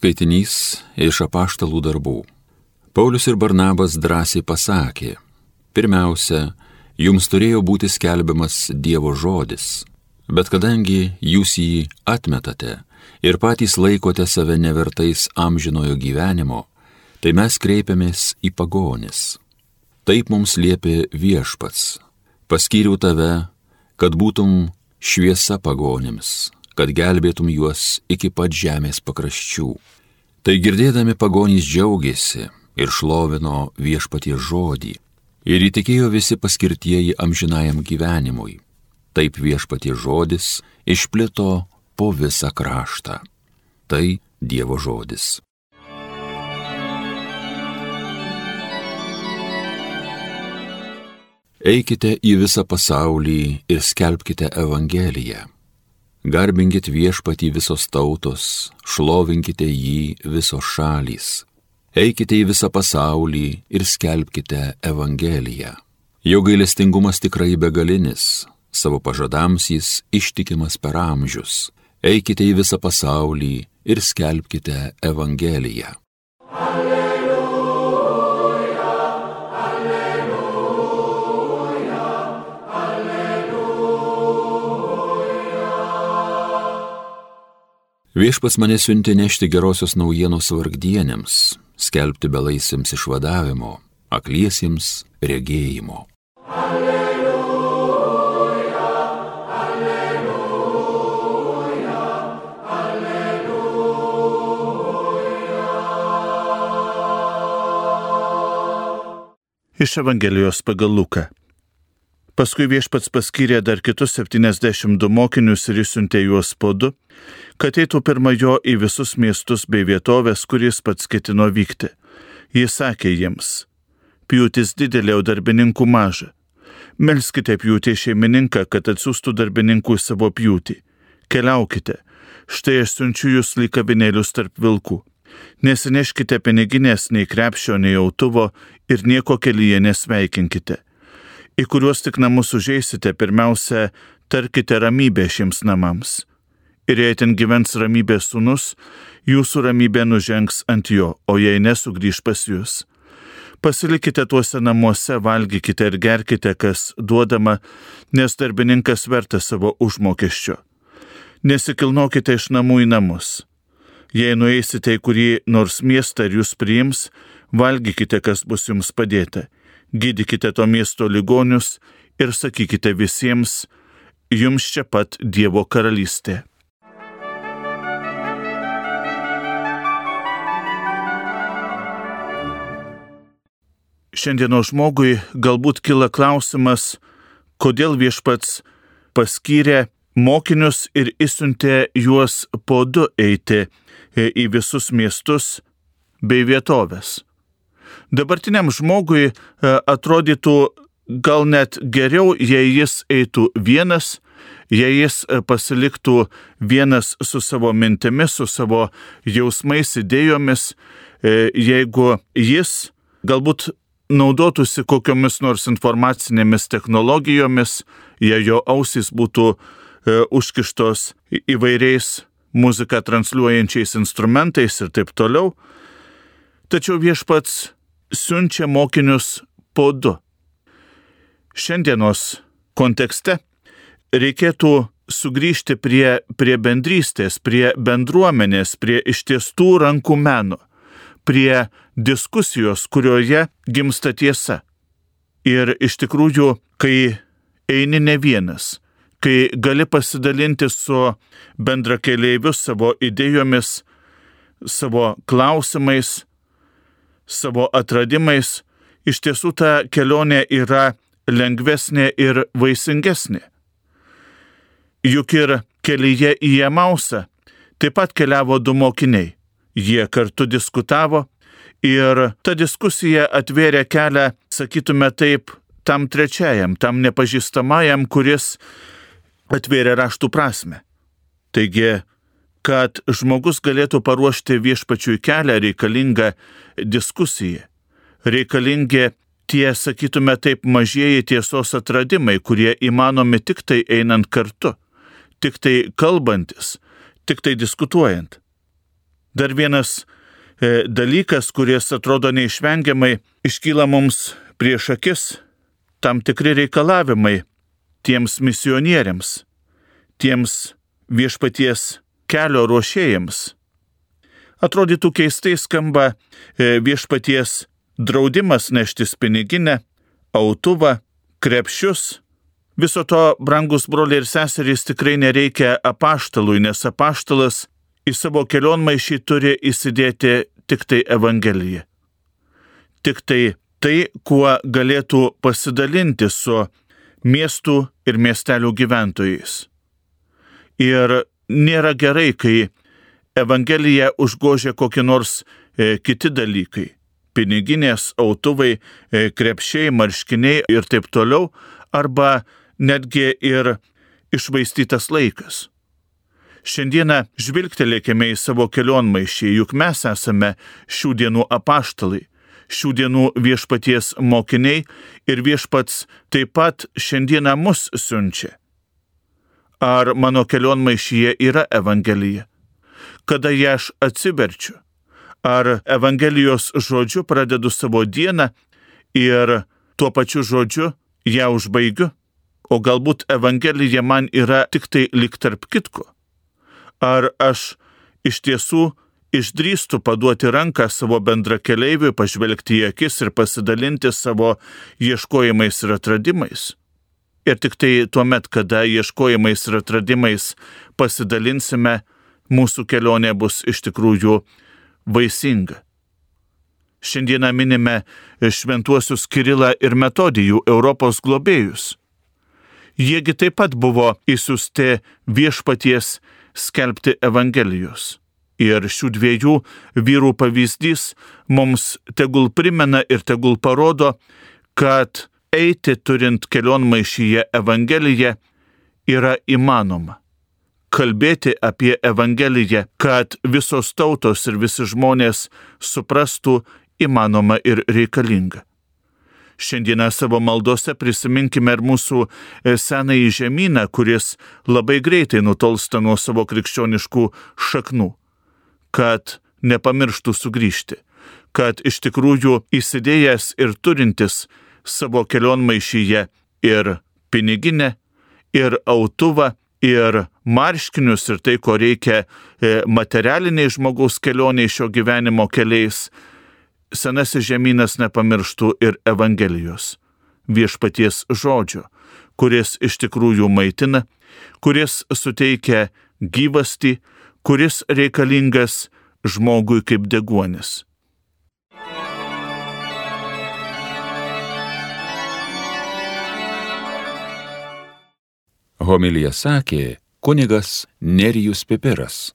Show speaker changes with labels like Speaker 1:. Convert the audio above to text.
Speaker 1: Skaitinys iš apaštalų darbų. Paulius ir Barnabas drąsiai pasakė, pirmiausia, jums turėjo būti skelbiamas Dievo žodis, bet kadangi jūs jį atmetate ir patys laikote save nevertais amžinojo gyvenimo, tai mes kreipiamės į pagonis. Taip mums liepė viešpats, paskyriau tave, kad būtum šviesa pagonims, kad gelbėtum juos iki pat žemės pakraščių. Tai girdėdami pagonys džiaugiasi ir šlovino viešpatie žodį ir įtikėjo visi paskirtieji amžinajam gyvenimui. Taip viešpatie žodis išplito po visą kraštą. Tai Dievo žodis. Eikite į visą pasaulį ir skelbkite Evangeliją. Garbinkit viešpatį visos tautos, šlovinkite jį visos šalys. Eikite į visą pasaulį ir skelbkite Evangeliją. Jo gailestingumas tikrai begalinis, savo pažadams jis ištikimas per amžius. Eikite į visą pasaulį ir skelbkite Evangeliją. Viešpas mane siunti nešti gerosios naujienos vargdienėms, skelbti belaisiems išvadavimo, akliesiems regėjimo. Alleluja, alleluja,
Speaker 2: alleluja. Iš Evangelijos pagal Luką. Paskui viešpats paskyrė dar kitus 72 mokinius ir išsiuntė juos po du, kad eitų pirma jo į visus miestus bei vietovės, kuris pats ketino vykti. Jis sakė jiems, pjūtis didelė, o darbininkų maža. Melskite pjūtį šeimininką, kad atsiųstų darbininkų į savo pjūtį. Keliaukite, štai aš siunčiu jūs lyg kabinėlius tarp vilkų. Nesineškite piniginės nei krepšio, nei autuvo ir nieko kelyje nesveikinkite į kuriuos tik namus užeisite, pirmiausia, tarkite ramybę šiems namams. Ir jei ten gyvens ramybės sunus, jūsų ramybė nužengs ant jo, o jei nesugrįž pas jūs. Pasilikite tuose namuose, valgykite ir gerkite, kas duodama, nes darbininkas verta savo užmokesčio. Nesikilnokite iš namų į namus. Jei nueisite į kurį nors miestą ir jūs priims, valgykite, kas bus jums padėta gydykite to miesto ligonius ir sakykite visiems, jums čia pat Dievo karalystė. Šiandieno žmogui galbūt kyla klausimas, kodėl viešpats paskyrė mokinius ir įsiuntė juos po du eiti į visus miestus bei vietovės dabartiniam žmogui e, atrodytų gal net geriau, jei jis eitų vienas, jei jis e, pasiliktų vienas su savo mintimis, su savo jausmais, idėjomis, e, jeigu jis galbūt naudotųsi kokiomis nors informacinėmis technologijomis, jei jo ausys būtų užkištos įvairiais muziką transliuojančiais instrumentais ir taip toliau. Tačiau viešpats siunčia mokinius po du. Šiandienos kontekste reikėtų sugrįžti prie, prie bendrystės, prie bendruomenės, prie ištiestų rankų meno, prie diskusijos, kurioje gimsta tiesa. Ir iš tikrųjų, kai eini ne vienas, kai gali pasidalinti su bendrakeleiviu savo idėjomis, savo klausimais, savo atradimais, iš tiesų ta kelionė yra lengvesnė ir vaisingesnė. Juk ir kelyje į Emausą taip pat keliavo du mokiniai. Jie kartu diskutavo ir ta diskusija atvėrė kelią, sakytume taip, tam trečiajam, tam nepažįstamajam, kuris atvėrė raštų prasme. Taigi kad žmogus galėtų paruošti viešpačiui kelią reikalinga diskusija, reikalingi tie, sakytume taip, mažieji tiesos atradimai, kurie įmanomi tik tai einant kartu, tik tai kalbantis, tik tai diskutuojant. Dar vienas e, dalykas, kuris atrodo neišvengiamai iškyla mums prieš akis, tam tikri reikalavimai tiems misionieriams, tiems viešpaties kelio ruošėjams. Atrodytų keistai skamba e, viešpaties draudimas neštis piniginę, autuvą, krepšius. Viso to, brangus broliai ir seserys, tikrai nereikia apaštalui, nes apaštalas į savo kelionmaišį turi įsidėti tik tai Evangeliją. Tik tai tai, kuo galėtų pasidalinti su miestų ir miestelių gyventojais. Ir nėra gerai, kai Evangelija užgožia kokie nors e, kiti dalykai - piniginės, autuvai, e, krepšiai, marškiniai ir taip toliau, arba netgi ir išvaistytas laikas. Šiandieną žvilgtelėkime į savo kelionmaišį, juk mes esame šių dienų apaštalai, šių dienų viešpaties mokiniai ir viešpats taip pat šiandieną mus siunčia. Ar mano kelionmaišyje yra Evangelija? Kada ją aš atsiverčiu? Ar Evangelijos žodžiu pradedu savo dieną ir tuo pačiu žodžiu ją užbaigiu? O galbūt Evangelija man yra tik tai lik tarp kitko? Ar aš iš tiesų išdrįstų paduoti ranką savo bendrakeleiviui, pažvelgti į akis ir pasidalinti savo ieškojimais ir atradimais. Ir tik tai tuo met, kada ieškojimais ir atradimais pasidalinsime, mūsų kelionė bus iš tikrųjų vaisinga. Šiandieną minime šventuosius Kirilą ir Metodijų Europos globėjus. Jiegi taip pat buvo įsiusti viešpaties skelbti Evangelijos. Ir šių dviejų vyrų pavyzdys mums tegul primena ir tegul parodo, kad eiti turint kelionmaišyje Evangeliją yra įmanoma. Kalbėti apie Evangeliją, kad visos tautos ir visi žmonės suprastų įmanoma ir reikalinga. Šiandieną savo maldose prisiminkime ir mūsų e, senąjį žemyną, kuris labai greitai nutolsta nuo savo krikščioniškų šaknų, kad nepamirštų sugrįžti, kad iš tikrųjų įsidėjęs ir turintis savo kelionmaišyje ir piniginę, ir autuvą, ir marškinius, ir tai, ko reikia e, materialiniai žmogaus kelioniai šio gyvenimo keliais, senasis žemynas nepamirštų ir Evangelijos, viešpaties žodžio, kuris iš tikrųjų maitina, kuris suteikia gyvasti, kuris reikalingas žmogui kaip deguonis.
Speaker 1: Homilija sakė kunigas Nerijus Pipiras.